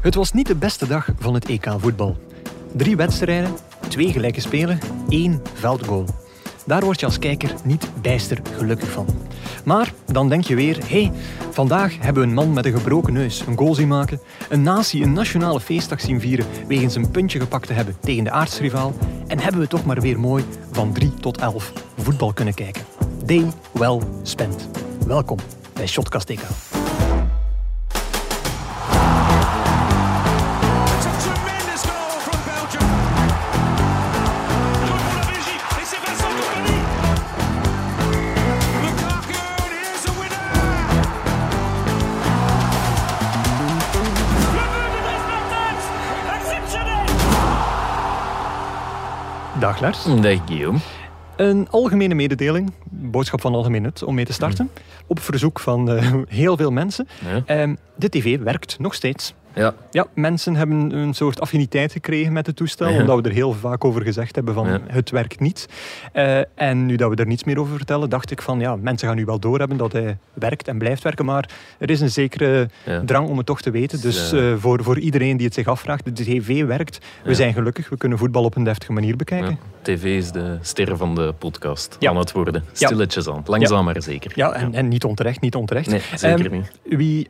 Het was niet de beste dag van het EK voetbal. Drie wedstrijden, twee gelijke spelen, één veldgoal. Daar word je als kijker niet bijster gelukkig van. Maar dan denk je weer, hé, hey, vandaag hebben we een man met een gebroken neus een goal zien maken, een natie een nationale feestdag zien vieren wegens een puntje gepakt te hebben tegen de aardsrivaal en hebben we toch maar weer mooi van 3 tot 11 voetbal kunnen kijken. Day well spent. Welkom bij Shotcast EK. Dag Lars. Dag Guillaume. Een algemene mededeling, boodschap van algemeen nut, om mee te starten. Op verzoek van eh, heel veel mensen. Ja. Ehm, de tv werkt nog steeds. Ja, Ja, mensen hebben een soort affiniteit gekregen met het toestel, Ja. omdat we er heel vaak over gezegd hebben van Ja. het werkt niet. Eh, en nu dat we er niets meer over vertellen, dacht ik van ja, mensen gaan nu wel doorhebben dat hij werkt en blijft werken, maar er is een zekere Ja. drang om het toch te weten. Dus eh, voor, voor iedereen die het zich afvraagt, de tv werkt, we zijn gelukkig, we kunnen voetbal op een deftige manier bekijken. TV is de ster van de podcast Ja. aan het worden. Stilletjes aan. Langzaam maar zeker. Ja, en, en niet onterecht, niet onterecht. Nee, zeker Ehm, niet. Wie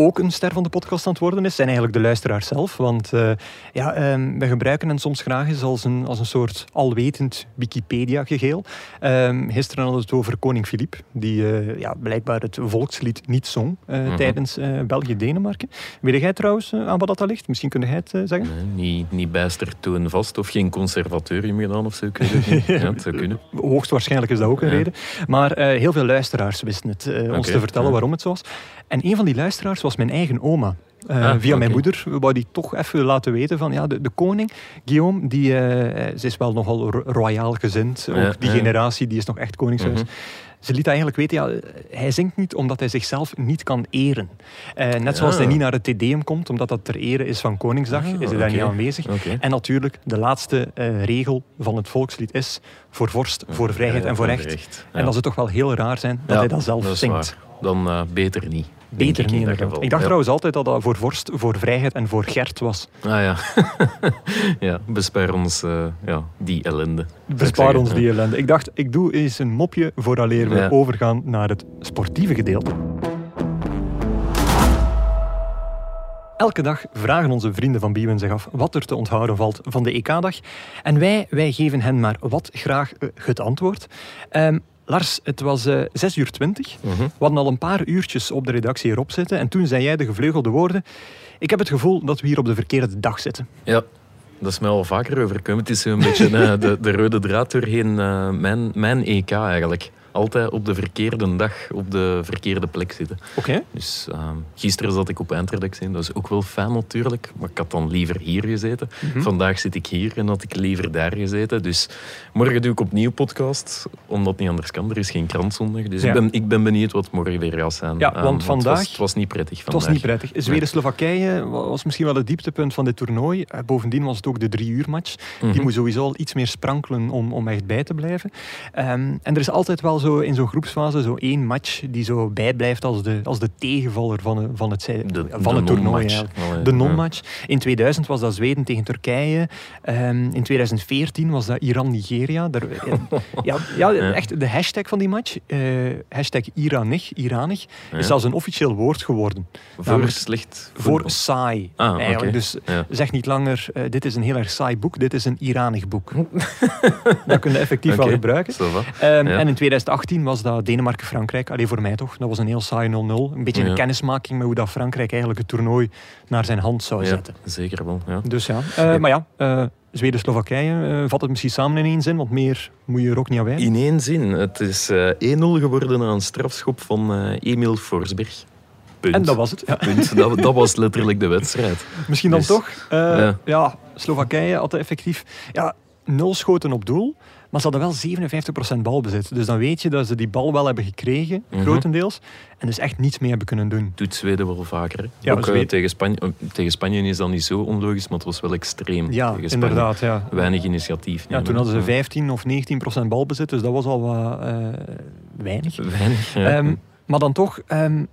ook een ster van de podcast aan het worden is, zijn eigenlijk de luisteraars zelf. Want eh, ja, ehm, we gebruiken hen soms graag eens als een, als een soort alwetend Wikipedia-gegeel. Ehm, gisteren hadden we het over koning Filip, die eh, ja, blijkbaar het volkslied niet zong eh, Mhm. tijdens België-Denemarken. Weet jij trouwens aan wat dat ligt? Misschien kun jij het zeggen? Nee, niet, niet bijster toonvast of geen conservatorium gedaan of zo. Ik weet. Ja, het zou kunnen. Hoogstwaarschijnlijk is dat ook een Ja. reden. Maar heel veel luisteraars wisten het eh, ons te vertellen ja. waarom het zo was. En een van die luisteraars was mijn eigen oma. Eh, Ah, via mijn moeder wou die toch even laten weten van ja, de, de koning, Guillaume, die, eh, ze is wel nogal ro- royaal gezind. Ook die ja. generatie die is nog echt koningshuis. Mhm. Ze liet eigenlijk weten, ja, hij zingt niet omdat hij zichzelf niet kan eren. Eh, net Ja. zoals hij niet naar het Tedeum komt, omdat dat ter ere is van Koningsdag, Ah, is hij daar niet aanwezig. En natuurlijk, de laatste regel van het volkslied is voor vorst, voor vrijheid en voor recht. Ja. En dan zou het toch wel heel raar zijn dat hij dat zelf zingt. waar. Dan beter niet. Beter ik niet in dat inderdaad. geval. Ik dacht Ja. trouwens altijd dat dat voor vorst, voor vrijheid en voor Gert was. Ah ja. ja, bespaar ons eh, ja, die ellende. Bespaar ons die ellende. Ik dacht, ik doe eens een mopje vooraleer we Ja. overgaan naar het sportieve gedeelte. Elke dag vragen onze vrienden van Biewen zich af wat er te onthouden valt van de EK-dag. En wij, wij geven hen maar wat graag eh, het antwoord. Ehm, Lars, het was eh 6 uur 20. Mhm. We hadden al een paar uurtjes op de redactie erop zitten. En toen zei jij de gevleugelde woorden. Ik heb het gevoel dat we hier op de verkeerde dag zitten. Ja, dat is mij al vaker overkomen. Het is zo'n beetje eh, de, de rode draad doorheen eh, mijn, mijn EK eigenlijk. Altijd op de verkeerde dag, op de verkeerde plek zitten. Oké. Dus ehm, gisteren zat ik op eindredactie, dat is ook wel fijn natuurlijk. Maar ik had dan liever hier gezeten. Mhm. Vandaag zit ik hier en had ik liever daar gezeten. Dus morgen doe ik opnieuw podcast, omdat het niet anders kan. Er is geen krantzondag. Dus Ja. ik, ben, ik ben benieuwd wat morgen weer gaat zijn. Ja, Ehm, want Het vandaag- was, het was niet prettig Het vandaag. was niet prettig. Zweden-Slowakije wa- was misschien wel het dieptepunt van dit toernooi. Eh, Bovendien was het ook de drie uur match. Die Mhm. moet sowieso al iets meer sprankelen om, om echt bij te blijven. Ehm, en er is altijd wel zo in zo'n groepsfase zo één match die zo bijblijft als de, als de tegenvaller van, het- van het, De, van het toernooi. eigenlijk. De non-match. In 2000 was dat Zweden tegen Turkije. Ehm, in 2014 was dat Iran-Nigeria. Eh, ja, ja, echt de hashtag van die match, eh, hashtag Iranig, Iranig, Ja. is zelfs een officieel woord geworden. Voor namelijk slecht Voor saai. Ah, eigenlijk. Dus Ja. zeg niet langer, eh, dit is een heel erg saai boek, dit is een Iranig boek. dat kun je effectief wel Oké, gebruiken. Ehm. En in 2018 was dat Denemarken-Frankrijk. Alleen voor mij toch. Dat was een heel saai 0-0. Een beetje een Ja. kennismaking met hoe dat Frankrijk eigenlijk het toernooi naar zijn hand zou Ja, zetten. zeker wel. Ja. Dus ja. Eh, Maar ja, eh, Zweden-Slowakije, eh, vat het misschien samen in één zin, want meer moet je er ook niet aan wijden. In één zin. Het is eh 1-0 geworden na een strafschop van Emil Forsberg. Punt. En dat was het. Ja. Punt. Dat, dat was letterlijk de wedstrijd. Misschien dan Dus, toch. ja. ja. Slowakije had effectief ja, nul schoten op doel. Maar ze hadden wel 57% balbezit. Dus dan weet je dat ze die bal wel hebben gekregen, Mhm. grotendeels. En dus echt niets meer hebben kunnen doen. Doet Zweden wel vaker. hè. Ja, Ook, eh, Zweden- tegen, Spanje, tegen Spanje is dat niet zo onlogisch, maar het was wel extreem. Ja, inderdaad. Ja. Weinig initiatief. Ja, toen hadden ze Ja. 15 of 19% balbezit, dus dat was al wat eh, weinig. Weinig. ja. Ehm, maar dan toch, ehm,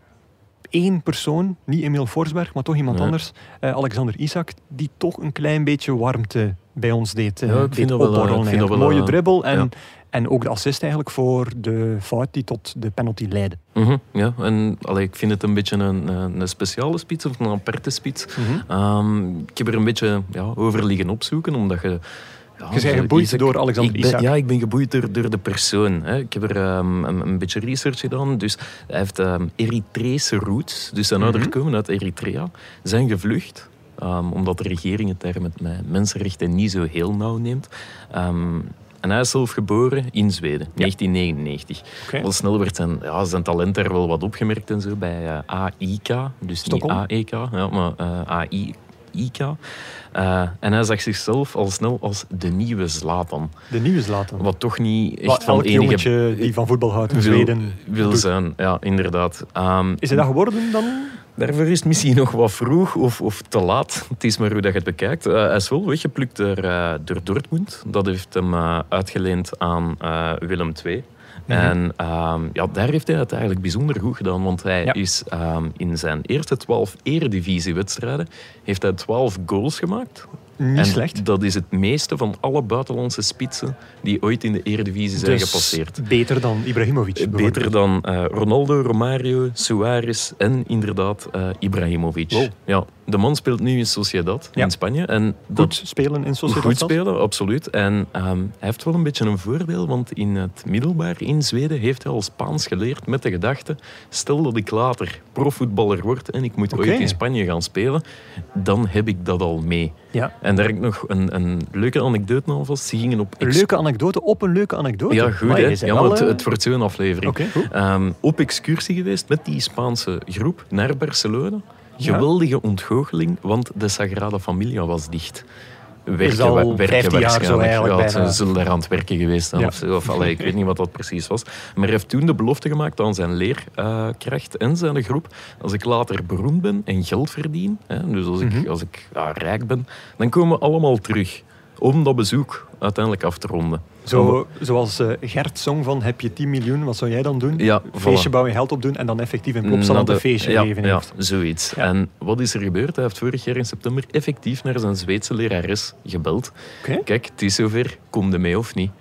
één persoon, niet Emil Forsberg, maar toch iemand Ja. anders, eh, Alexander Isak, die toch een klein beetje warmte bij ons deed, eh Ja, ik deed vind dat wel, opborrelen wel, Mooie eh, dribbel en, ja. en ook de assist eigenlijk voor de fout die tot de penalty leidde. Mhm, ja, en allee, ik vind het een beetje een, een een speciale spits of een aparte spits. Mhm. Ehm, ik heb er een beetje ja, over liggen opzoeken, omdat je... Ja, Je bent geboeid Isaac- door Alexander ik ben. Ja, ik ben geboeid door, door de persoon. Hè. Ik heb er ehm, een, een beetje research gedaan. Dus hij heeft ehm Eritrese roots. Dus zijn ouders Mhm. komen uit Eritrea. Zijn gevlucht. Ehm, omdat de regering het daar met mensenrechten niet zo heel nauw neemt. Ehm, en hij is zelf geboren in Zweden, 1999. Oké. Al snel werd zijn, ja, zijn talent daar wel wat opgemerkt en zo bij eh, AIK. Dus Stockholm? niet AEK, ja, maar eh AIK. Eh, en hij zag zichzelf al snel als de nieuwe Zlatan. De nieuwe Zlatan. Wat toch niet echt Wat van enige jongetje die van voetbal houdt in wil, Zweden wil zijn. Ja, inderdaad. Ehm, Is hij dat geworden dan? Daarvoor is het misschien nog wat vroeg of, of te laat. Het is maar hoe dat je het bekijkt. Eh, hij is wel weggeplukt door, eh, door Dortmund. Dat heeft hem eh, uitgeleend aan Willem II. Mhm. En ehm, ja, daar heeft hij het eigenlijk bijzonder goed gedaan. Want hij Ja. is ehm, in zijn eerste 12 eredivisiewedstrijden heeft hij 12 goals gemaakt. Niet en slecht. dat is het meeste van alle buitenlandse spitsen die ooit in de eredivisie zijn Dus gepasseerd. beter dan Ibrahimovic. bijvoorbeeld. Beter dan eh, Ronaldo, Romario, Suarez en inderdaad eh, Ibrahimovic. Wow. Ja, de man speelt nu in Sociedad Ja. in Spanje. En Goed spelen in Sociedad. goed spelen, absoluut. En ehm, hij heeft wel een beetje een voordeel, want in het middelbaar in Zweden heeft hij al Spaans geleerd met de gedachte, stel dat ik later profvoetballer word en ik moet ooit in Spanje gaan spelen, dan heb ik dat al mee. Ja. En daar heb ik nog een, een leuke anekdote aan vast. Ze gingen op Een leuke anekdote op een leuke anekdote. Ja, goed hè. Ja, maar het, eh, het wordt zo'n aflevering. Oké, goed. Ehm, op excursie geweest met die Spaanse groep naar Barcelona. Geweldige ontgoocheling, want de Sagrada Familia was dicht. Werken, al wa- werken 15 jaar zo waarschijnlijk. eigenlijk Ja, ze zullen daar aan het werken geweest zijn Ja. of. Of, allee, ik weet niet wat dat precies was. Maar hij heeft toen de belofte gemaakt aan zijn leerkracht en zijn groep. Als ik later beroemd ben en geld verdien, hè, dus als ik, Mhm. als ik ja, rijk ben, dan komen we allemaal terug. Om dat bezoek uiteindelijk af te ronden. Zo, zoals eh, Gert zong van heb je 10 miljoen, wat zou jij dan doen? Ja, Een feestje voilà. bouwen, geld opdoen en dan effectief in Plopsaland een feestje ja, geven ja, heeft. zoiets. Ja. En wat is er gebeurd? Hij heeft vorig jaar in september effectief naar zijn Zweedse lerares gebeld. Kijk, het is zover, kom je mee of niet?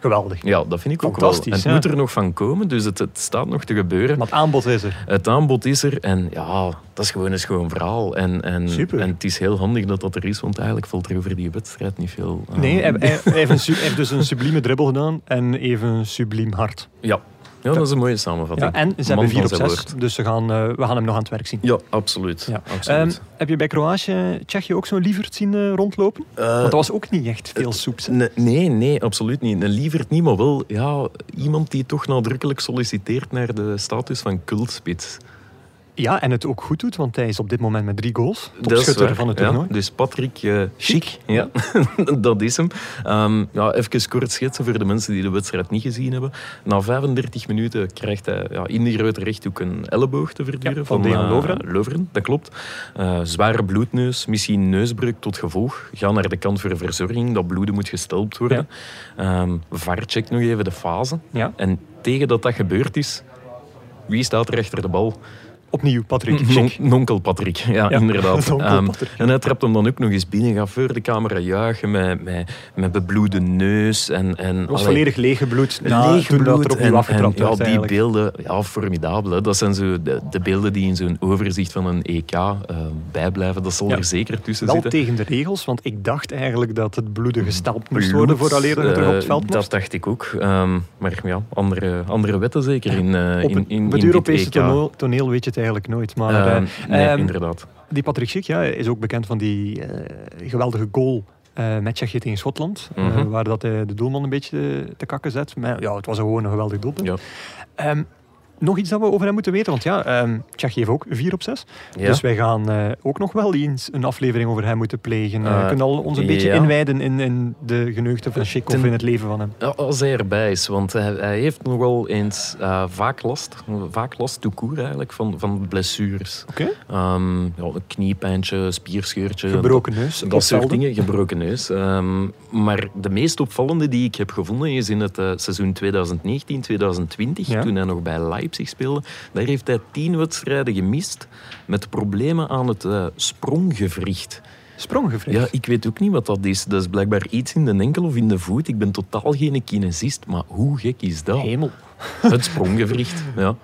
Geweldig. Ja, dat vind ik ook wel. En Fantastisch, het ja. moet er nog van komen, dus het, het staat nog te gebeuren. Maar het aanbod is er. Het aanbod is er en ja, dat is gewoon een schoon verhaal. En, en, Super. en het is heel handig dat dat er is, want eigenlijk valt er over die wedstrijd niet veel. eh, Nee, hij, hij- hij heeft, een su- hij heeft dus een sublieme dribbel gedaan en even een subliem hart. Ja. Ja, dat is een mooie samenvatting. Ja, en ze Man hebben 4 van op zijn 6, woord. dus ze gaan, eh, we gaan hem nog aan het werk zien. Ja, absoluut. Ja. absoluut. Ehm, heb je bij Kroatië, Tsjechië ook zo'n lieverd zien eh, rondlopen? Eh, Want dat was ook niet echt veel soeps. Nee, nee, nee, absoluut niet. Een lieverd niet, maar wel ja, iemand die toch nadrukkelijk solliciteert naar de status van cultspits. Ja, en het ook goed doet, want hij is op dit moment met drie goals. Topschutter van het ja. toernooi. Dus Patrick uh, Schick, ja, dat is hem. Ehm, ja, even kort schetsen voor de mensen die de wedstrijd niet gezien hebben. Na 35 minuten krijgt hij ja, in die grote rechthoek een elleboog te verduren Ja, van Dejan eh, Lovren. Lovren. Dat klopt. Eh, zware bloedneus, misschien neusbreuk tot gevolg. Ga naar de kant voor verzorging, dat bloeden moet gestelpt worden. Ehm VAR checkt nog even de fase. Ja. En tegen dat dat gebeurd is, wie staat er achter de bal? Opnieuw, Patrick. Non-. Nonkel Patrick, ja, Ja, inderdaad. Ehm, en hij trapt hem dan ook nog eens binnen, gaat voor de camera juichen met, met, met bebloede neus. En, en, Hij was allee, volledig leeggebloed dat bloed er opnieuw en- en, ja, die eigenlijk. beelden, ja, formidabel. Hè. Dat zijn zo de, de beelden die in zo'n overzicht van een EK eh, bijblijven. Dat zal Ja. er zeker tussen Wel zitten. tegen de regels, want ik dacht eigenlijk dat het bloeden gestampt moest worden vooraleer dat het terug op het eh, veld moest. Dat dacht ik ook. Ehm, maar ja, andere, andere wetten zeker in, eh, op in, het, in, op het in Europese EK. toneel, toneel weet je het eigenlijk nooit. Maar Ehm, eh, nee, ehm, inderdaad. die Patrick Schick ja, is ook bekend van die eh, geweldige goal eh, met Tsjechië tegen Schotland. Mhm. waar dat hij de doelman een beetje te, te kakken zet. Maar ja, het was gewoon een geweldig doelpunt. Ja. Ehm, nog iets dat we over hem moeten weten, want ja, Tsjechië heeft ook 4 op 6. Ja. Dus wij gaan eh, ook nog wel eens een aflevering over hem moeten plegen. Eh, Eh, we kunnen al ons een beetje ja. inwijden in, in de geneugten van of Ten- in het leven van hem. Als hij erbij is, want hij, hij heeft nogal eens eh, vaak last, vaak last court eigenlijk, van, van blessures. Oké. Ehm, ja, een kniepijntje, spierscheurtje. Gebroken neus. Dat, dat soort dingen, gebroken neus. Ehm, maar de meest opvallende die ik heb gevonden is in het eh, seizoen 2019-2020, Ja. toen hij nog bij Leipzig Daar heeft hij tien wedstrijden gemist met problemen aan het eh, spronggewricht. Spronggevricht. Ja, ik weet ook niet wat dat is. Dat is blijkbaar iets in de enkel of in de voet. Ik ben totaal geen kinesist, maar hoe gek is dat? Hemel. Het spronggewricht, ja.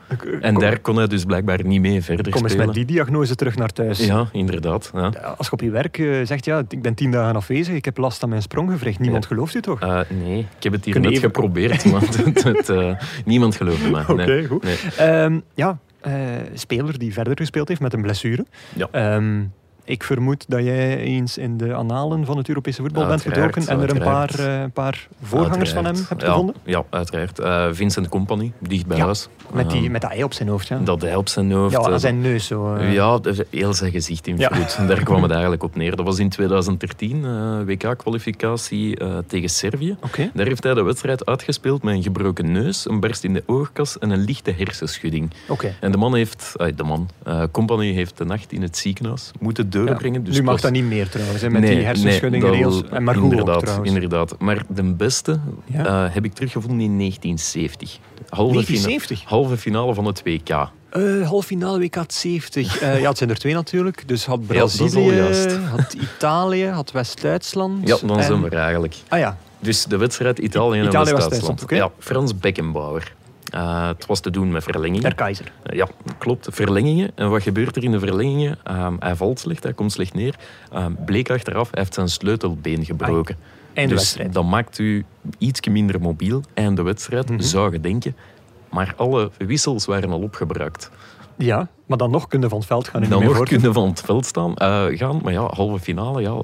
En daar kon hij dus blijkbaar niet mee verder Kom eens spelen. met die diagnose terug naar thuis. Ja, inderdaad. Ja. Als je op je werk eh, zegt, ja, ik ben tien dagen afwezig, ik heb last aan mijn spronggevricht. Niemand Ja. gelooft u toch? Eh, nee, ik heb het hier Kun je net even- geprobeerd, maar het, het, eh, niemand geloofde mij. Oké, goed. Nee. Ehm, ja, eh, speler die verder gespeeld heeft met een blessure. Ja. Ehm, ik vermoed dat jij eens in de analen van het Europese voetbal bent gedoken en er een paar, eh, paar voorgangers van hem hebt ja, gevonden. Ja, uiteraard. Eh, Vincent Company, dicht bij Ja, huis. Met, die, Eh, met dat ei op zijn hoofd. Ja, Dat hij op zijn hoofd... ja eh, aan zijn neus zo. Ja, heel zijn gezicht in Ja. vloed. Daar kwam het eigenlijk op neer. Dat was in 2013, eh, WK-kwalificatie tegen Servië. Daar heeft hij de wedstrijd uitgespeeld met een gebroken neus, een barst in de oogkas en een lichte hersenschudding. Oké. En de man heeft, de man, Company heeft de nacht in het ziekenhuis moeten Ja. dus nu mag was- dat niet meer trouwens, hè, met Nee, die hersenschudding nee, dat rails. wil- En maar goed ook, inderdaad, trouwens. inderdaad. Maar de beste Ja. eh, heb ik teruggevonden in 1970. Halve, 1970? Fina halve finale van het WK. Eh halve finale WK 70. Eh, ja, het zijn er twee natuurlijk. Dus had Brazilië, had Italië, had West-Duitsland. Ja, dan en- zijn we eigenlijk. Ah ja, Dus de wedstrijd Italië en Italië was West-Duitsland. Ja, Frans Beckenbauer. Eh, het was te doen met verlengingen. der Keizer. Eh, Ja, klopt. Verlengingen. En wat gebeurt er in de verlengingen? Ehm, hij valt slecht, hij komt slecht neer. Ehm, bleek achteraf, hij heeft zijn sleutelbeen gebroken. Einde dus wedstrijd. dat maakt u iets minder mobiel. Einde wedstrijd, Mhm. zou je denken. Maar alle wissels waren al opgebruikt. Ja, maar dan nog kunnen van het veld gaan. Dan nog kunnen van het veld staan, eh, gaan. Maar ja, halve finale, ja,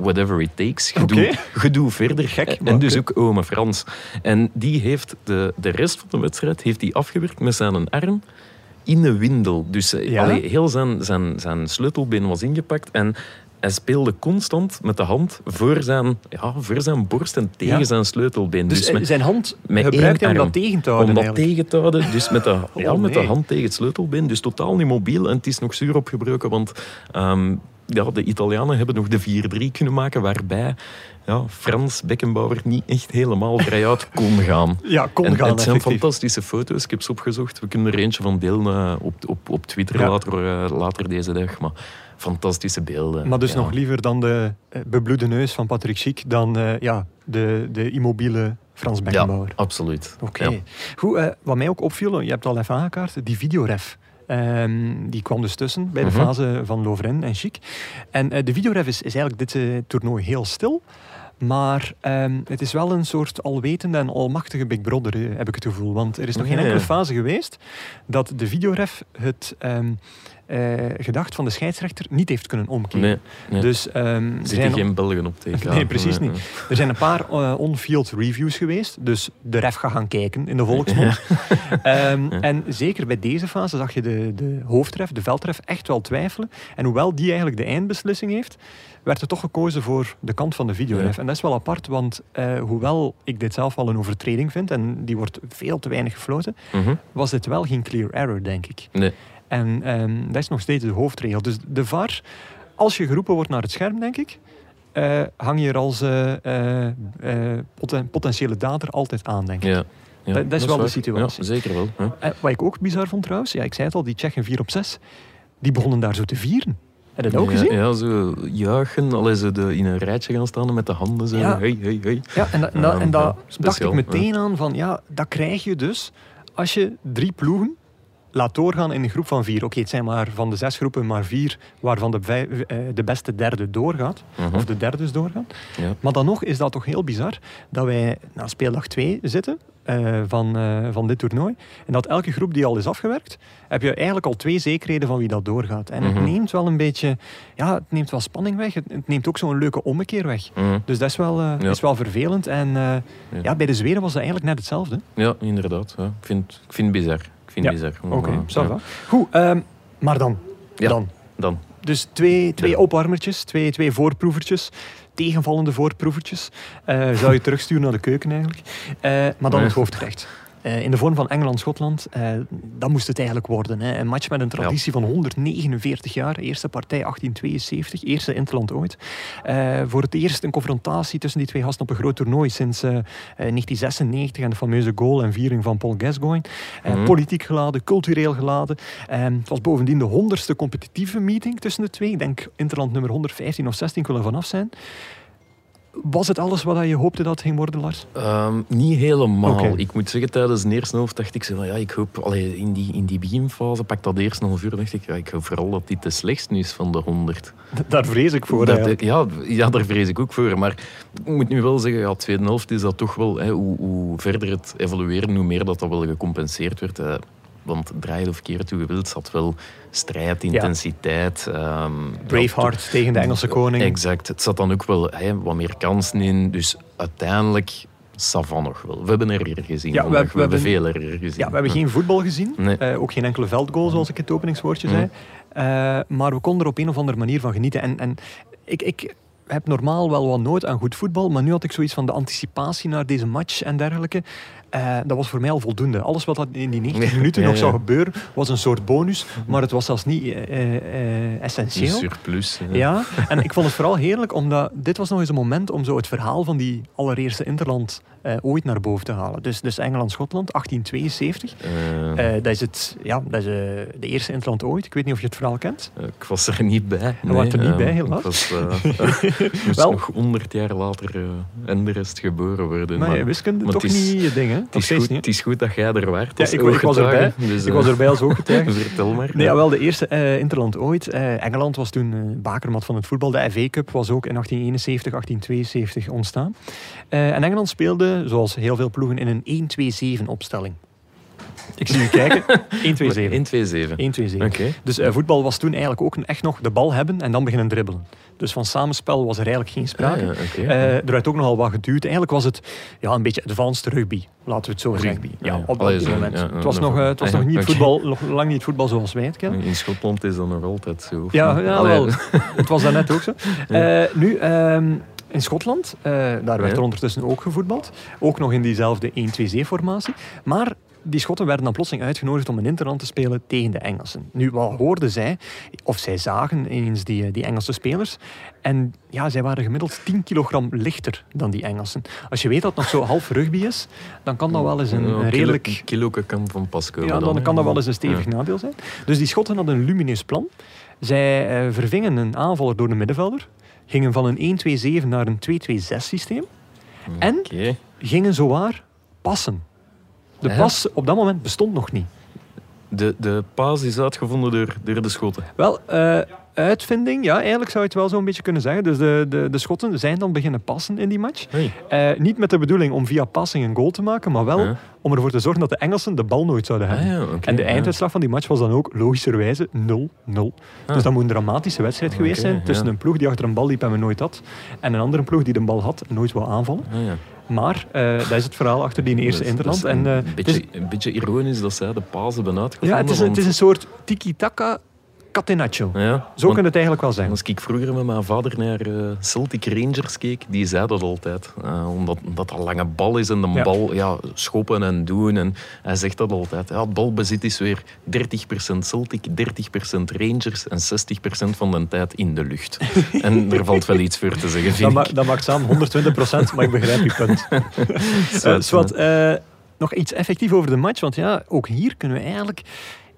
whatever it takes. Gedoe, gedoe verder. Gek, en maar dus ook ome Frans. En die heeft de, de rest van de wedstrijd heeft hij afgewerkt met zijn arm in de windel. Dus eh, Ja? allee, heel zijn, zijn, zijn sleutelbeen was ingepakt. En hij speelde constant met de hand voor zijn, ja, voor zijn borst en tegen Ja. zijn sleutelbeen. Dus, Dus, eh, met, zijn hand met gebruikt hij om dat tegen te houden om dat tegen te houden, dus met de, ja, Oh, met de hand tegen het sleutelbeen. Dus totaal niet mobiel. En het is nog zuur opgebroken, want ehm, ja, de Italianen hebben nog de 4-3 kunnen maken, waarbij ja, Frans Beckenbauer niet echt helemaal vrijuit kon gaan. Ja, kon en, gaan, het zijn effectief. fantastische foto's. Ik heb ze opgezocht. We kunnen er eentje van delen eh, op, op, op Twitter Ja. later, eh, later deze dag. Maar fantastische beelden. Maar dus Ja. nog liever dan de eh, bebloede neus van Patrick Schiek dan ja, de, de immobiele Frans Beckenbauer. Ja, absoluut. Oké. Ja. Goed, wat mij ook opviel, je hebt het al even aangekaart, die videoref. Ehm, die kwam dus tussen bij de Mhm. fase van Lovren en Chic. En eh, de videoref is, is eigenlijk dit eh, toernooi heel stil. Maar ehm, het is wel een soort alwetende en almachtige Big Brother, eh, heb ik het gevoel. Want er is nog geen enkele fase geweest dat de videoref het ehm, eh, gedacht van de scheidsrechter niet heeft kunnen omkeren. Nee, nee. Dus ehm, er zijn geen Belgen op TK. Nee, precies Nee, niet. Er zijn een paar eh, on-field reviews geweest. Dus de ref gaat gaan kijken in de volksmond. Ehm, Ja. En zeker bij deze fase zag je de, de hoofdref, de veldref, echt wel twijfelen. En hoewel die eigenlijk de eindbeslissing heeft, werd er toch gekozen voor de kant van de videoref. Ja. En dat is wel apart, want eh, hoewel ik dit zelf wel een overtreding vind, en die wordt veel te weinig gefloten, Mhm. was dit wel geen clear error, denk ik. Nee. En ehm, dat is nog steeds de hoofdregel. Dus de VAR, als je geroepen wordt naar het scherm, denk ik, eh, hang je er als eh, eh, poten- potentiële dader altijd aan, denk ik. Ja. Ja, Dat- dat is wel de situatie. Ja, zeker wel. Ja. Wat ik ook bizar vond trouwens, ja, ik zei het al, die Tsjechen 4 op 6, die begonnen daar zo te vieren. Heb je dat ook ja, gezien? Ja, zo juichen, allee, zo de, in een rijtje gaan staan met de handen zo. Ja. Hey, hey, hey. Ja, en, da- en, da- en daar ja, dacht ik meteen aan van, ja, dat krijg je dus als je drie ploegen laat doorgaan in een groep van vier. Oké, het zijn maar van de zes groepen maar vier waarvan de, vijf, eh, de beste derde doorgaat. Mhm. Of de derde dus doorgaan. Ja. Maar dan nog is dat toch heel bizar dat wij na speeldag 2 zitten eh, van, eh, van dit toernooi. En dat elke groep die al is afgewerkt, heb je eigenlijk al twee zekerheden van wie dat doorgaat. En het Mhm. neemt wel een beetje, ja, het neemt wel spanning weg. Het, het neemt ook zo'n leuke ommekeer weg. Mhm. Dus dat is wel, Ja. is wel vervelend. En eh, ja. bij de Zweden was dat eigenlijk net hetzelfde. ja, inderdaad. Ja. Ik, vind, ik vind het bizar. Vind Ja. het bizar. Oké, va. Goed, ehm, maar dan. Dan. Dan. Dus twee, twee opwarmertjes, twee, twee voorproevertjes, tegenvallende voorproevertjes. Eh, zou je terugsturen naar de keuken eigenlijk. Eh, maar dan Nee. het hoofdgerecht. Eh, in de vorm van Engeland-Schotland, eh, dat moest het eigenlijk worden. Hè. Een match met een traditie van 149 jaar. Eerste partij 1872, eerste Interland ooit. Eh, voor het eerst een confrontatie tussen die twee gasten op een groot toernooi sinds eh, eh, 1996 en de fameuze goal en viering van Paul Gascoigne. Mhm. Politiek geladen, cultureel geladen. Het was bovendien de honderdste competitieve meeting tussen de twee. Ik denk Interland nummer 115 of 16 kon er vanaf zijn. Was het alles wat je hoopte dat het ging worden, Lars? Ehm, niet helemaal. Ik moet zeggen, tijdens de eerste helft dacht ik zo van ja, ik hoop, allee, in, die, in die beginfase, pak dat eerste half uur, dacht ik, ja, ik hoop vooral dat dit de slechtste is van de 100. Daar vrees ik voor. Dat- ja, ja, daar vrees ik ook voor. Maar ik moet nu wel zeggen, ja, tweede helft is dat toch wel, hè, hoe, hoe verder het evolueren, hoe meer dat, dat wel gecompenseerd werd. eh, want draai of keer toe gewild zat wel strijd, intensiteit. ehm, Braveheart tegen de Engelse koning. Exact. Het zat dan ook wel wat meer kansen in. Dus uiteindelijk, Savan nog wel. We hebben er gezien. Ja, we- vandaag. we, we hebben veel er gezien. Ja, we hebben geen voetbal gezien. Nee. Eh, ook geen enkele veldgoal, zoals ik het openingswoordje zei. Eh, maar we konden er op een of andere manier van genieten. En, en ik, ik heb normaal wel wat nood aan goed voetbal, maar nu had ik zoiets van de anticipatie naar deze match en dergelijke. Eh, dat was voor mij al voldoende. Alles wat dat in die 90 Ja, minuten ja, nog ja. zou gebeuren, was een soort bonus. Maar het was zelfs niet eh, eh, eh, Een essentieel. surplus. Ja, en ik vond het vooral heerlijk, omdat dit was nog eens een moment om zo het verhaal van die allereerste Interland ooit naar boven te halen. Dus, dus Engeland-Schotland, 1872. Eh, Eh, dat is, het, ja, dat is de eerste Interland ooit. Ik weet niet of je het verhaal kent. ik was er niet bij. Je was er niet bij, helaas. Was, moest Wel. nog honderd jaar later en de rest geboren worden. Maar, maar wiskunde maar toch is- niet je ding, hè? Het, is goed, niet. het is goed dat jij er waart. Ja, ik- ik was erbij. Dus, Ik was eh, erbij als ooggetuige. Vertel maar. Nee, jawel, de eerste eh, Interland ooit. Eh, Engeland was toen eh, bakermat van het voetbal. De FA Cup was ook in 1871, 1872 ontstaan. Eh, en Engeland speelde, zoals heel veel ploegen, in een 1-2-7 opstelling. Ik zie u kijken. 1-2-7. 1, 2, 7. 1-2-7. Oké. Dus eh, voetbal was toen eigenlijk ook een- echt nog de bal hebben en dan beginnen dribbelen. Dus van samenspel was er eigenlijk geen sprake. Ah, ja. Eh, er werd ook nogal wat geduwd. Eigenlijk was het ja, een beetje advanced rugby, laten we het zo zeggen. Rugby, Ja, op, zo, moment. ja, het was nog, eh, het was nog niet voetbal, nog lang niet voetbal zoals wij het kennen. In Schotland is dat nog altijd zo. Ja, ja wel. het was daarnet ook zo. Eh, nu, ehm, in Schotland, eh, daar werd er ondertussen ook gevoetbald. Ook nog in diezelfde 1-2-7-formatie. Maar die Schotten werden dan plotseling uitgenodigd om een interland te spelen tegen de Engelsen. Nu, wat hoorden zij? Of zij zagen eens die, die Engelse spelers. En ja, zij waren gemiddeld 10 kilogram lichter dan die Engelsen. Als je weet dat het nog zo half rugby is, dan kan dat wel eens een, een redelijk... Kilo, kiloke kan van pas komen. Ja, dan kan dat wel eens een stevig Ja. nadeel zijn. Dus die Schotten hadden een lumineus plan. Zij eh, vervingen een aanvaller door een middenvelder, gingen van een 1-2-7 naar een 2-2-6 systeem en Oké. gingen zowaar passen. De Ja. pas op dat moment bestond nog niet. De, de paas is uitgevonden door, door de Schotten. Wel, eh, uitvinding, ja, eigenlijk zou je het wel zo'n beetje kunnen zeggen. Dus de, de, de Schotten zijn dan beginnen passen in die match. Hey. Eh, niet met de bedoeling om via passing een goal te maken, maar wel om ervoor te zorgen dat de Engelsen de bal nooit zouden Ah, hebben. ja, oké, en de ja. einduitslag van die match was dan ook logischerwijze 0-0. Ah. Dus dat moet een dramatische wedstrijd geweest Oké, zijn tussen ja. een ploeg die achter een bal liep en we nooit had, en een andere ploeg die de bal had en nooit wou aanvallen. Maar eh, dat is het verhaal achter die eerste Interland. is En, een, eh, beetje, een beetje ironisch dat zij de paas hebben uitgevonden. ja, het, is een, het is een soort tiki-taka catenaccio. ja, Zo je het eigenlijk wel zeggen. Als ik vroeger met mijn vader naar eh, Celtic Rangers keek, die zei dat altijd. Eh, omdat, dat een lange bal is en de Ja. bal ja, schoppen en doen. En hij zegt dat altijd. Ja, het balbezit is weer 30% Celtic, 30% Rangers en 60% van de tijd in de lucht. en er valt wel iets voor te zeggen, Dat, vind ma ik. dat maakt samen 120% maar ik begrijp je punt. Swat, eh, nog iets effectief over de match, want ja, ook hier kunnen we eigenlijk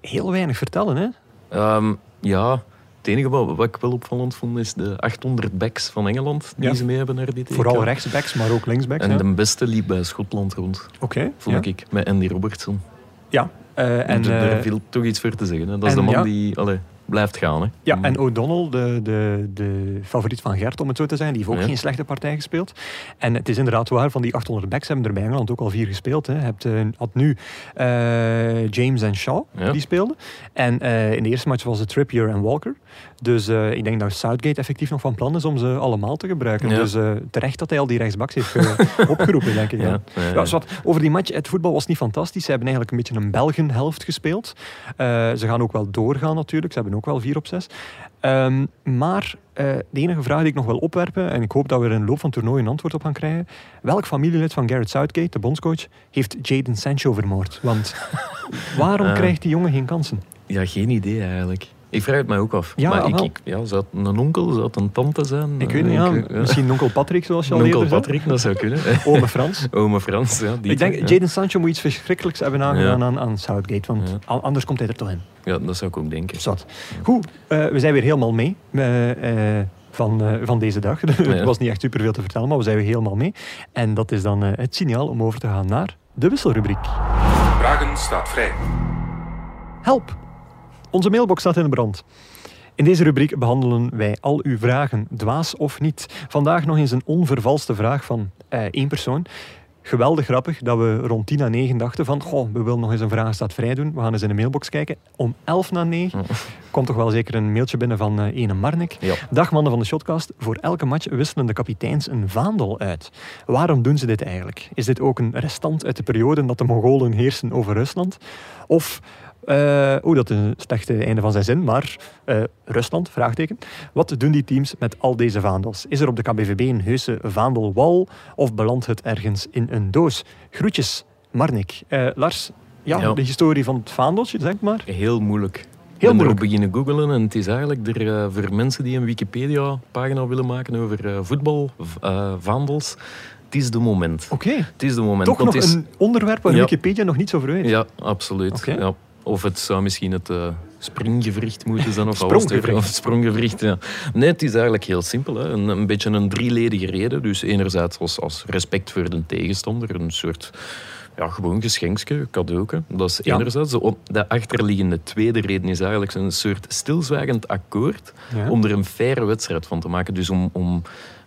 heel weinig vertellen. Hè? Ehm, ja, het enige wat, wat ik wel opvallend vond is de 800 backs van Engeland die Ja. ze mee hebben naar dit EK. Vooral rechtsbacks, maar ook linksbacks. En ja. de beste liep bij Schotland rond, Oké, vond ja. ik, met Andy Robertson. Ja, eh, en, En daar eh, viel toch iets voor te zeggen. Hè. Dat is en de man die allee, blijft gaan. Hè. ja, en O'Donnell, de, de, de favoriet van Gert, om het zo te zijn, die heeft ook Ja. geen slechte partij gespeeld. En het is inderdaad waar, van die 800 backs hebben er bij Engeland ook al vier gespeeld. Hè. Hebt, eh, had nu eh, James en Shaw, Ja. die speelden. En eh, in de eerste match was het Trippier en Walker. Dus ik denk dat Southgate effectief nog van plan is om ze allemaal te gebruiken. Ja. Dus terecht dat hij al die rechtsbacks heeft opgeroepen, denk ik. Ja. Zwart. over die match, het voetbal was niet fantastisch. Ze hebben eigenlijk een beetje een Belgen-helft gespeeld. Ze gaan ook wel doorgaan natuurlijk. Ze hebben ook wel 4 op 6. Ehm, maar eh, de enige vraag die ik nog wil opwerpen, en ik hoop dat we er in de loop van het toernooi een antwoord op gaan krijgen. Welk familielid van Garrett Southgate, de bondscoach, heeft Jaden Sancho vermoord? Want waarom Eh. krijgt die jongen geen kansen? Ja, geen idee eigenlijk. Ik vraag het mij ook af. Ja, maar ik, ja, zou het een onkel, zou het een tante zijn? Ik weet niet, ja, Ik- ja. misschien onkel Patrick, zoals je al Onkel eerder zei. Patrick, dat zou kunnen. Ome Frans. Ome Frans, ja. Die Ik denk, ja. Jaden Sancho moet iets verschrikkelijks hebben aangedaan aan, aan Southgate, want anders komt hij er toch in. Ja, dat zou ik ook denken. Zat. Goed, eh, we zijn weer helemaal mee eh, eh, van, eh, van deze dag. Het was niet echt superveel te vertellen, maar we zijn weer helemaal mee. En dat is dan eh, het signaal om over te gaan naar de wisselrubriek. Vragen staat vrij. Help! Onze mailbox staat in brand. In deze rubriek behandelen wij al uw vragen, dwaas of niet. Vandaag nog eens een onvervalste vraag van eh, één persoon. Geweldig grappig dat we rond 10 na 9 dachten van goh, we willen nog eens een vraag staat vrij doen. We gaan eens in de mailbox kijken. Om 11 na 9 komt toch wel zeker een mailtje binnen van eh ene Marnik. Ja. Dag mannen van de Shotcast. Voor elke match wisselen de kapiteins een vaandel uit. Waarom doen ze dit eigenlijk? Is dit ook een restant uit de periode dat de Mongolen heersen over Rusland? Of, eh oeh, dat is een slechte einde van zijn zin, maar eh, Rusland, vraagteken. Wat doen die teams met al deze vaandels? Is er op de KBVB een heuse vaandelwal of belandt het ergens in een doos? Groetjes, Marnik. Eh, Lars, ja, Ja. de historie van het vaandeltje, zeg maar. Heel moeilijk. Heel ben moeilijk. beginnen googlen en het is eigenlijk er, voor mensen die een Wikipedia-pagina willen maken over eh, voetbal, vaandels. Het is de moment. Oké. Het is de moment. Toch nog het is- een onderwerp waar Ja. Wikipedia nog niet zo over weet. Ja, absoluut. Ja. Of het zou misschien het springgewricht moeten zijn. Of. Of het spronggewricht, ja. Nee, het is eigenlijk heel simpel. Hè. Een, een beetje een drieledige reden. Dus enerzijds als, als respect voor de tegenstander. Een soort ja, gewoon geschenkje, cadeauke. Dat is Ja. enerzijds. De, de achterliggende tweede reden is eigenlijk een soort stilzwijgend akkoord Ja. om er een faire wedstrijd van te maken. Dus om, om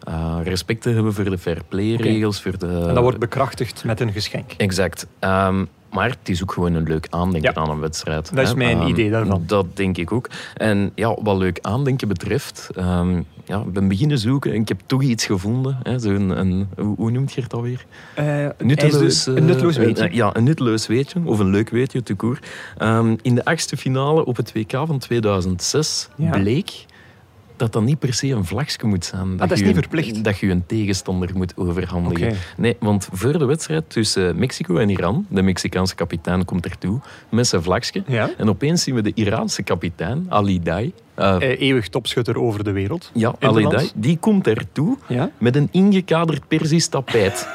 eh, respect te hebben voor de fair play regels. Voor de, En dat wordt bekrachtigd met een geschenk. Exact. Ehm, maar het is ook gewoon een leuk aandenken Ja. aan een wedstrijd. Dat is hè. mijn Ehm, idee daarvan. Dat denk ik ook. En ja, wat leuk aandenken betreft, ehm, ja, ik ben beginnen zoeken en ik heb toch iets gevonden. Hè, zo'n, een, hoe, hoe noemt je het alweer? Eh, Nutteloos, een nutteloos eh, weetje. eh, ja, een nutteloos weetje, of een leuk weetje, te koer. In de achtste finale op het WK van 2006 Ja. bleek dat dat niet per se een vlagje moet zijn. dat is je niet een- verplicht. Dat je een tegenstander moet overhandigen. Nee, want voor de wedstrijd tussen Mexico en Iran, de Mexicaanse kapitein komt ertoe met zijn vlagje. Ja. En opeens zien we de Iraanse kapitein, Ali Dai. eh, Eh, eeuwig topschutter over de wereld. ja, Ali. Dai, die komt ertoe Ja. met een ingekaderd Persisch tapijt.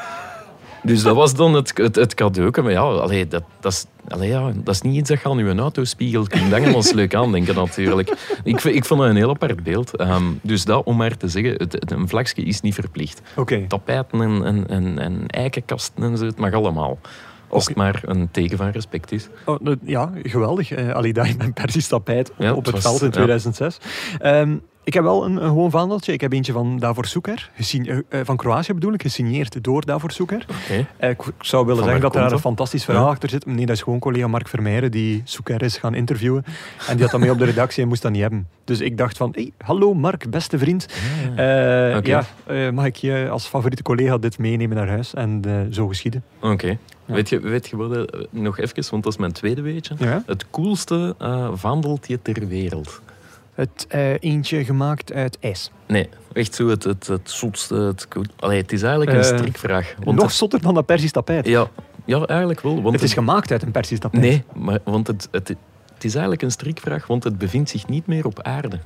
Dus dat was dan het, het, het cadeau. Maar ja, allee, dat, dat, is, allee, ja, dat is niet iets dat je aan je autospiegel kunt hangen als leuk aandenken natuurlijk. Ik, ik vond het een heel apart beeld. Ehm, dus dat, om maar te zeggen, het, het- een vlagje is niet verplicht. Tapijten en, en, en, en eikenkasten en zo, het mag allemaal. Als het maar een teken van respect is. Oh, dat- ja, geweldig. Eh Ali Dai met Persisch tapijt op, Ja, op het was- veld in ja. 2006. Ik heb wel een, een gewoon vaandeltje. Ik heb eentje van Davor. Gesign- eh, eh, van Kroatië bedoel ik, gesigneerd door Davor. Oké. Eh, ik, zou willen Van zeggen dat daar een fantastisch verhaal Ja. achter zit. Nee, dat is gewoon collega Mark Vermeijeren die Suker is gaan interviewen. En die had dat mee op de redactie en moest dat niet hebben. Dus ik dacht van, hey, hallo Mark, beste vriend. Ja, eh, mag ik je als favoriete collega dit meenemen naar huis? En zo geschieden. Oké. Weet, je, weet je wat, eh, nog even, want dat is mijn tweede weetje. Ja? Het coolste vaandeltje ter wereld. Het eh, eentje gemaakt uit ijs. Nee, echt zo het, het, het zotste. Het, Allee, het is eigenlijk een Eh, strikvraag. Want Nog zotter dan dat Persisch tapijt. ja, ja, eigenlijk wel. Want het is gemaakt uit een Persisch tapijt. Nee, maar, want het, het, het is eigenlijk een strikvraag, want het bevindt zich niet meer op aarde.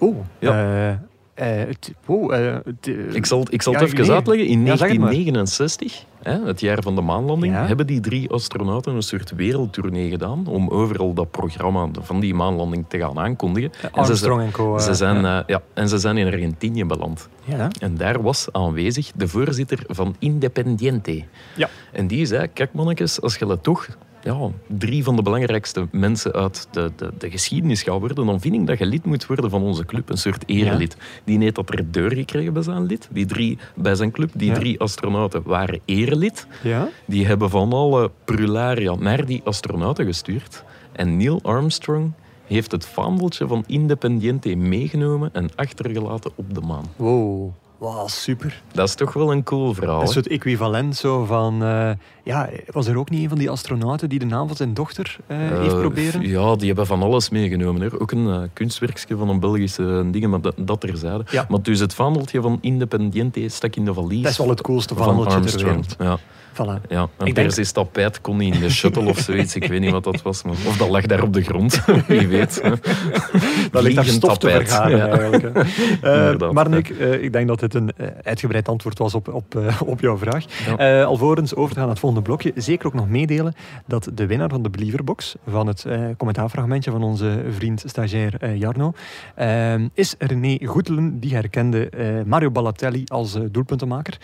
Oeh. Ja. Eh, eh, het, oh, eh, het, Ik zal, ik zal het even nee. uitleggen. In Ja, zeg het maar. 1969, hè, het jaar van de maanlanding, hebben die drie astronauten een soort wereldtournee gedaan om overal dat programma van die maanlanding te gaan aankondigen. En ze, Armstrong en co. eh, ze zijn, ja. ja, en ze zijn in Argentinië beland. ja. En daar was aanwezig de voorzitter van Independiente. Ja. En die zei, kijk mannetjes, als je dat toch ja, drie van de belangrijkste mensen uit de, de, de geschiedenis gaat worden, dan vind ik dat je lid moet worden van onze club. Een soort erelid. Die heeft dat er deur gekregen bij zijn lid. Die drie, bij zijn club, die Ja. drie astronauten waren erelid. ja. Die hebben van alle prularia naar die astronauten gestuurd. En Neil Armstrong heeft het vaandeltje van Independiente meegenomen en achtergelaten op de maan. Wow. Wauw, super. Dat is toch wel een cool verhaal. Dat is het equivalent zo van... eh, ja, was er ook niet een van die astronauten die de naam van zijn dochter eh, heeft Eh, proberen? Ja, die hebben van alles meegenomen. Hè. Ook een kunstwerkje van een Belgische ding, maar dat, dat terzijde. Ja. Maar dus het vaandeltje van Independiente stak in de valies. Dat is wel het coolste van verhandeltje ter wereld. Ja, Voilà. ja. Een denk- persisch tapijt kon niet in de shuttle of zoiets. Ik weet niet wat dat was. Maar... Of dat lag daar op de grond. Wie weet. Dat ligt daar stof te tapijt. vergaren Ja. eigenlijk. hè. Eh, maar. Nick, eh, ik denk dat dit een eh, uitgebreid antwoord was op, op, op jouw vraag. Ja. Alvorens over te gaan naar het volgende blokje, zeker ook nog meedelen dat de winnaar van de Believerbox, van het commentaarfragmentje van onze vriend stagiair Jarno, is René Goetelen, die herkende Mario Balotelli als doelpuntenmaker.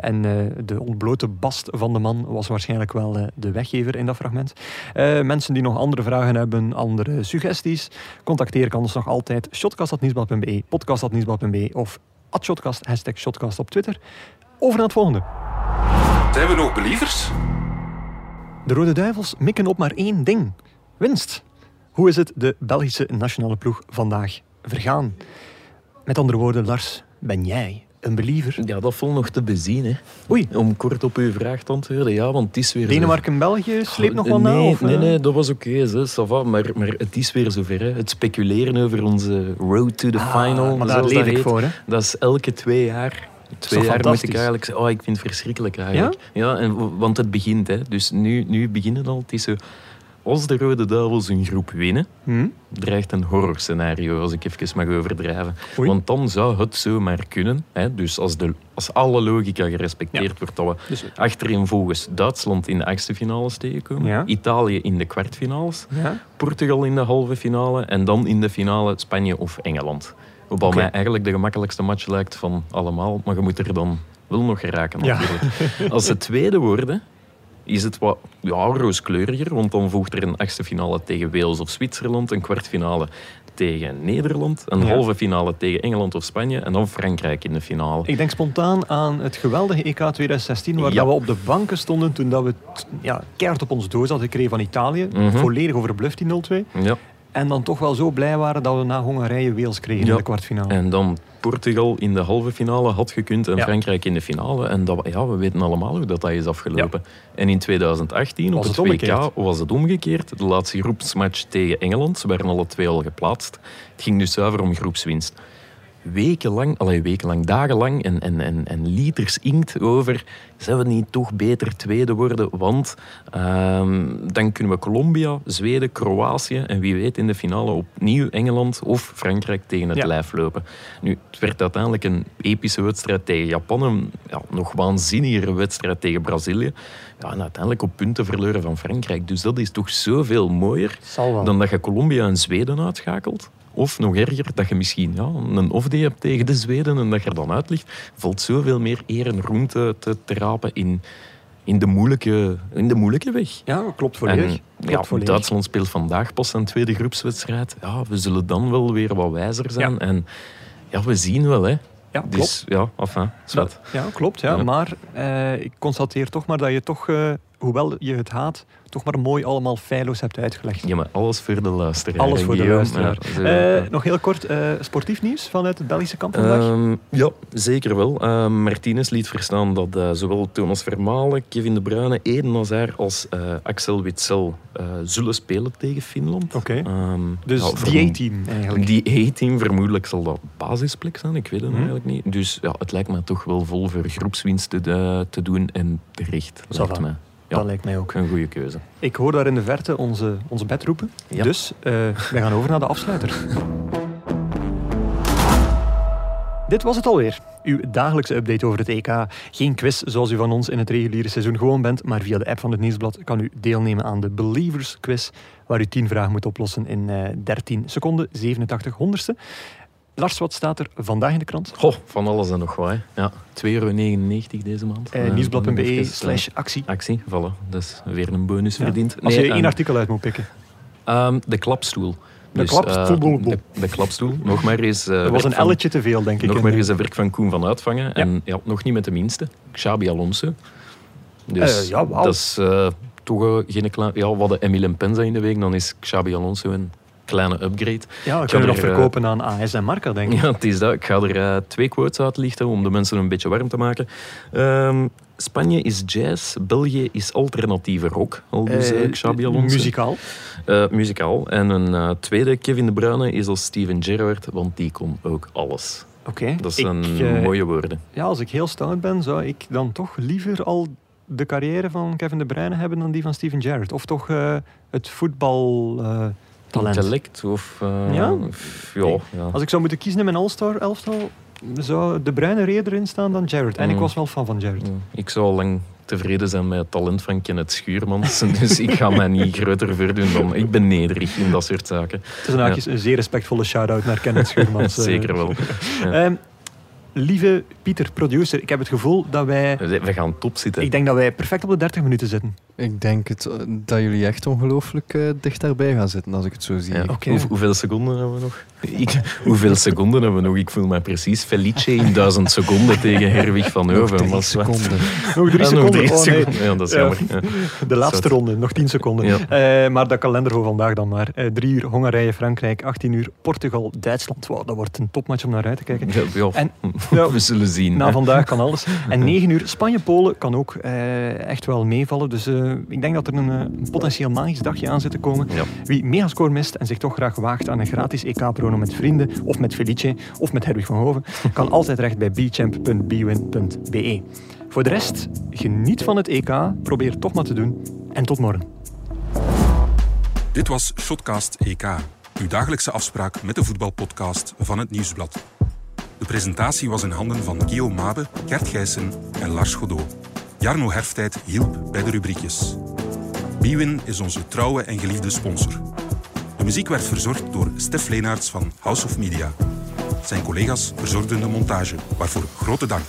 En de ontblote van de man was waarschijnlijk wel eh, de weggever in dat fragment. Eh, mensen die nog andere vragen hebben, andere suggesties, contacteer kan ons nog altijd shotcast.nieuwsblad.be, podcast.nieuwsblad.be of @shotcast, hashtag shotcast op Twitter. Over naar het volgende. Zijn we nog believers? De Rode Duivels mikken op maar één ding. Winst. Hoe is het de Belgische nationale ploeg vandaag vergaan? Met andere woorden, Lars, ben jij een believer? Ja, dat valt nog te bezien. Hè. Oei, Om kort op uw vraag te antwoorden. Ja, want het is weer... zo- Denemarken-België sleept nog wel na? nee, of, nee, eh? nee, dat was oké, va, maar, maar het is weer zover. Hè. Het speculeren over onze road to the Ah, final, maar daar leef dat ik heet, voor, hè? dat is elke twee jaar. Twee jaar moet ik eigenlijk zeggen, oh, ik vind het verschrikkelijk eigenlijk. Ja? en, w- want het begint, hè. dus nu, nu beginnen al. Het is zo, als de Rode Duivels een groep winnen, Hm? dreigt een horrorscenario, als ik even mag overdrijven. Oei. Want dan zou het zomaar kunnen, hè, dus als, de, als alle logica gerespecteerd wordt, dat we Dus, achterin volgens Duitsland in de achtste finales tegenkomen, Ja. Italië in de kwartfinales, ja? Portugal in de halve finale en dan in de finale Spanje of Engeland. Wat mij eigenlijk de gemakkelijkste match lijkt van allemaal, maar je moet er dan wel nog geraken natuurlijk. Als ze tweede worden, is het wat ja, rooskleuriger, want dan volgt er een achtste finale tegen Wales of Zwitserland, een kwartfinale tegen Nederland, een Ja. halve finale tegen Engeland of Spanje en dan Frankrijk in de finale. Ik denk spontaan aan het geweldige EK 2016, waar Ja. dat we op de banken stonden toen dat we het, ja, keihard op ons doos hadden gekregen van Italië. Mhm. Volledig overbluft die 0-2. Ja. En dan toch wel zo blij waren dat we na Hongarije Wales kregen in de kwartfinale. En dan Portugal in de halve finale had gekund en Ja. Frankrijk in de finale. En dat, ja, we weten allemaal hoe dat, dat is afgelopen. En in 2018 Was op het, het omgekeerd? WK was het omgekeerd. De laatste groepsmatch tegen Engeland. Ze waren alle twee al geplaatst. Het ging dus zuiver om groepswinst. Wekenlang, allee, wekenlang, dagenlang en, en, en, en liters inkt over. Zijn we niet toch beter tweede worden? Want ehm, dan kunnen we Colombia, Zweden, Kroatië en wie weet in de finale opnieuw Engeland of Frankrijk tegen het Ja. lijf lopen. Nu, het werd uiteindelijk een epische wedstrijd tegen Japan. Een ja, nog waanzinnigere wedstrijd tegen Brazilië. Ja, en uiteindelijk op punten verloren van Frankrijk. Dus dat is toch zoveel mooier dan dat je Colombia en Zweden uitschakelt. Of nog erger, dat je misschien ja, een off-day hebt tegen de Zweden en dat je er dan uit ligt. Valt zoveel meer eer en roem te, te, te rapen in, in, de moeilijke, in de moeilijke weg. Ja, klopt volledig. En, Klopt ja, volledig. Duitsland speelt vandaag pas een tweede groepswedstrijd. Ja, we zullen dan wel weer wat wijzer zijn. Ja. En ja, we zien wel, hè. Ja, klopt. Dus ja, enfin, zwart. Ja, klopt. Ja. Ja. Maar eh, ik constateer toch maar dat je toch, eh, hoewel je het haat, toch maar mooi allemaal feilloos hebt uitgelegd. Ja, maar alles voor de luisteraar. Alles voor de luisteraar. Ja, zo, Eh, nog heel kort, eh, sportief nieuws vanuit het Belgische kamp vandaag? Ehm, ja, zeker wel. Ehm Martinez liet verstaan dat eh, zowel Thomas Vermalen, Kevin De Bruyne, Eden Hazard als Axel Witsel zullen spelen tegen Finland. Oké. Ehm, dus die A-team eigenlijk. Die A-team, vermoedelijk zal dat basisplek zijn, ik weet het Mhm. eigenlijk niet. Dus ja, het lijkt me toch wel vol voor groepswinsten te, te doen en terecht, Ça lijkt va. Ja. Dat lijkt mij ook. Een goede keuze. Ik hoor daar in de verte onze, onze bed roepen. Ja. Dus eh we gaan over naar de afsluiter. Dit was het alweer. Uw dagelijkse update over het EK. Geen quiz zoals u van ons in het reguliere seizoen gewoon bent, maar via de app van het Nieuwsblad kan u deelnemen aan de Believers Quiz, waar u 10 vragen moet oplossen in eh 13 seconden, 87 honderdste. Lars, wat staat er vandaag in de krant? Goh, van alles en nog wat. hè. Ja, 2,99 euro deze maand. Eh, Eh, nieuwsblad.be eh, slash actie. Actie, voilà. Dat is weer een bonus Ja. verdiend. Als je één ehm, artikel uit moet pikken. Ehm, de klapstoel. De eh, klapstoel. de, de klapstoel. Nog maar eens... eh, Er was werk een elletje te veel, denk ik. Nog maar eens een werk van Koen van Uitvangen. En ja, nog niet met de minste. Xabi Alonso. Dus Eh, ja, wauw. dat is eh, toch eh, geen klein... Ja, we hadden Emile Penza in de week, dan is Xabi Alonso een kleine upgrade. Ja, we Ik kunnen nog eh, verkopen aan AS en Marca, denk ik. Ja, het is dat. Ik ga er eh, twee quotes uitlichten om de mensen een beetje warm te maken. Ehm, Spanje is jazz, België is alternatieve rock. Al dus eh, Xabi Alonso. Muzikaal. Muzikaal. En een tweede, Kevin De Bruyne, is als Steven Gerrard, want die kon ook alles. Oké. Dat zijn mooie woorden. Ja, als ik heel stout ben, zou ik dan toch liever al de carrière van Kevin De Bruyne hebben dan die van Steven Gerrard. Of toch het voetbaltalent. Intellect of... eh, Ja? f- ja, ja. Als ik zou moeten kiezen in mijn All-Star elftal, zou De Bruyne eerder in staan dan Gerrard. En ik Mm. was wel fan van Gerrard. Ja, Ik zou lang tevreden zijn met het talent van Kenneth Schuurmans. Dus ik ga mij niet groter verdoen dan... Ik ben nederig in dat soort zaken. Het is een, een zeer respectvolle shout-out naar Kenneth Schuurmans. eh. Zeker wel. Ja. Ehm, lieve Pieter, producer, ik heb het gevoel dat wij... We gaan top zitten. Ik denk dat wij perfect op de 30 minuten zitten. Ik denk het, eh, dat jullie echt ongelooflijk eh, dicht daarbij gaan zitten als ik het zo zie. Ja. Oké. Hoe- hoeveel seconden hebben we nog? Ik, hoeveel seconden hebben we nog? Ik voel mij precies Felice in duizend seconden tegen Herwig van Nog Heuven. drie seconden. Nog drie Ah, nog seconden. drie Oh, nee. seconden. Ja, dat is Ja. jammer. Ja. De laatste ronde, nog 10 seconden. Ja. Eh, maar de kalender voor vandaag dan maar. Eh, drie uur Hongarije, Frankrijk, 18 uur Portugal, Duitsland. Wow, dat wordt een topmatch om naar uit te kijken. Ja, En- we zullen zien. Na hè. vandaag kan alles. En 9 uur Spanje-Polen kan ook eh, echt wel meevallen. Dus ik denk dat er een, een potentieel magisch dagje aan zit te komen. Wie megascore mist en zich toch graag waagt aan een gratis Met vrienden of met Felice of met Herwig van Hoven, kan altijd recht bij bchamp.bwin.be. Voor de rest, geniet van het EK, probeer het toch maar te doen en tot morgen. Dit was Shotcast EK, uw dagelijkse afspraak met de voetbalpodcast van het Nieuwsblad. De presentatie was in handen van Guillaume Mabe, Gert Gijssen en Lars Godot. Jarno Herftijd hielp bij de rubriekjes. Bwin is onze trouwe en geliefde sponsor. De muziek werd verzorgd door Stef Leenaerts van House of Media. Zijn collega's verzorgden de montage, waarvoor grote dank.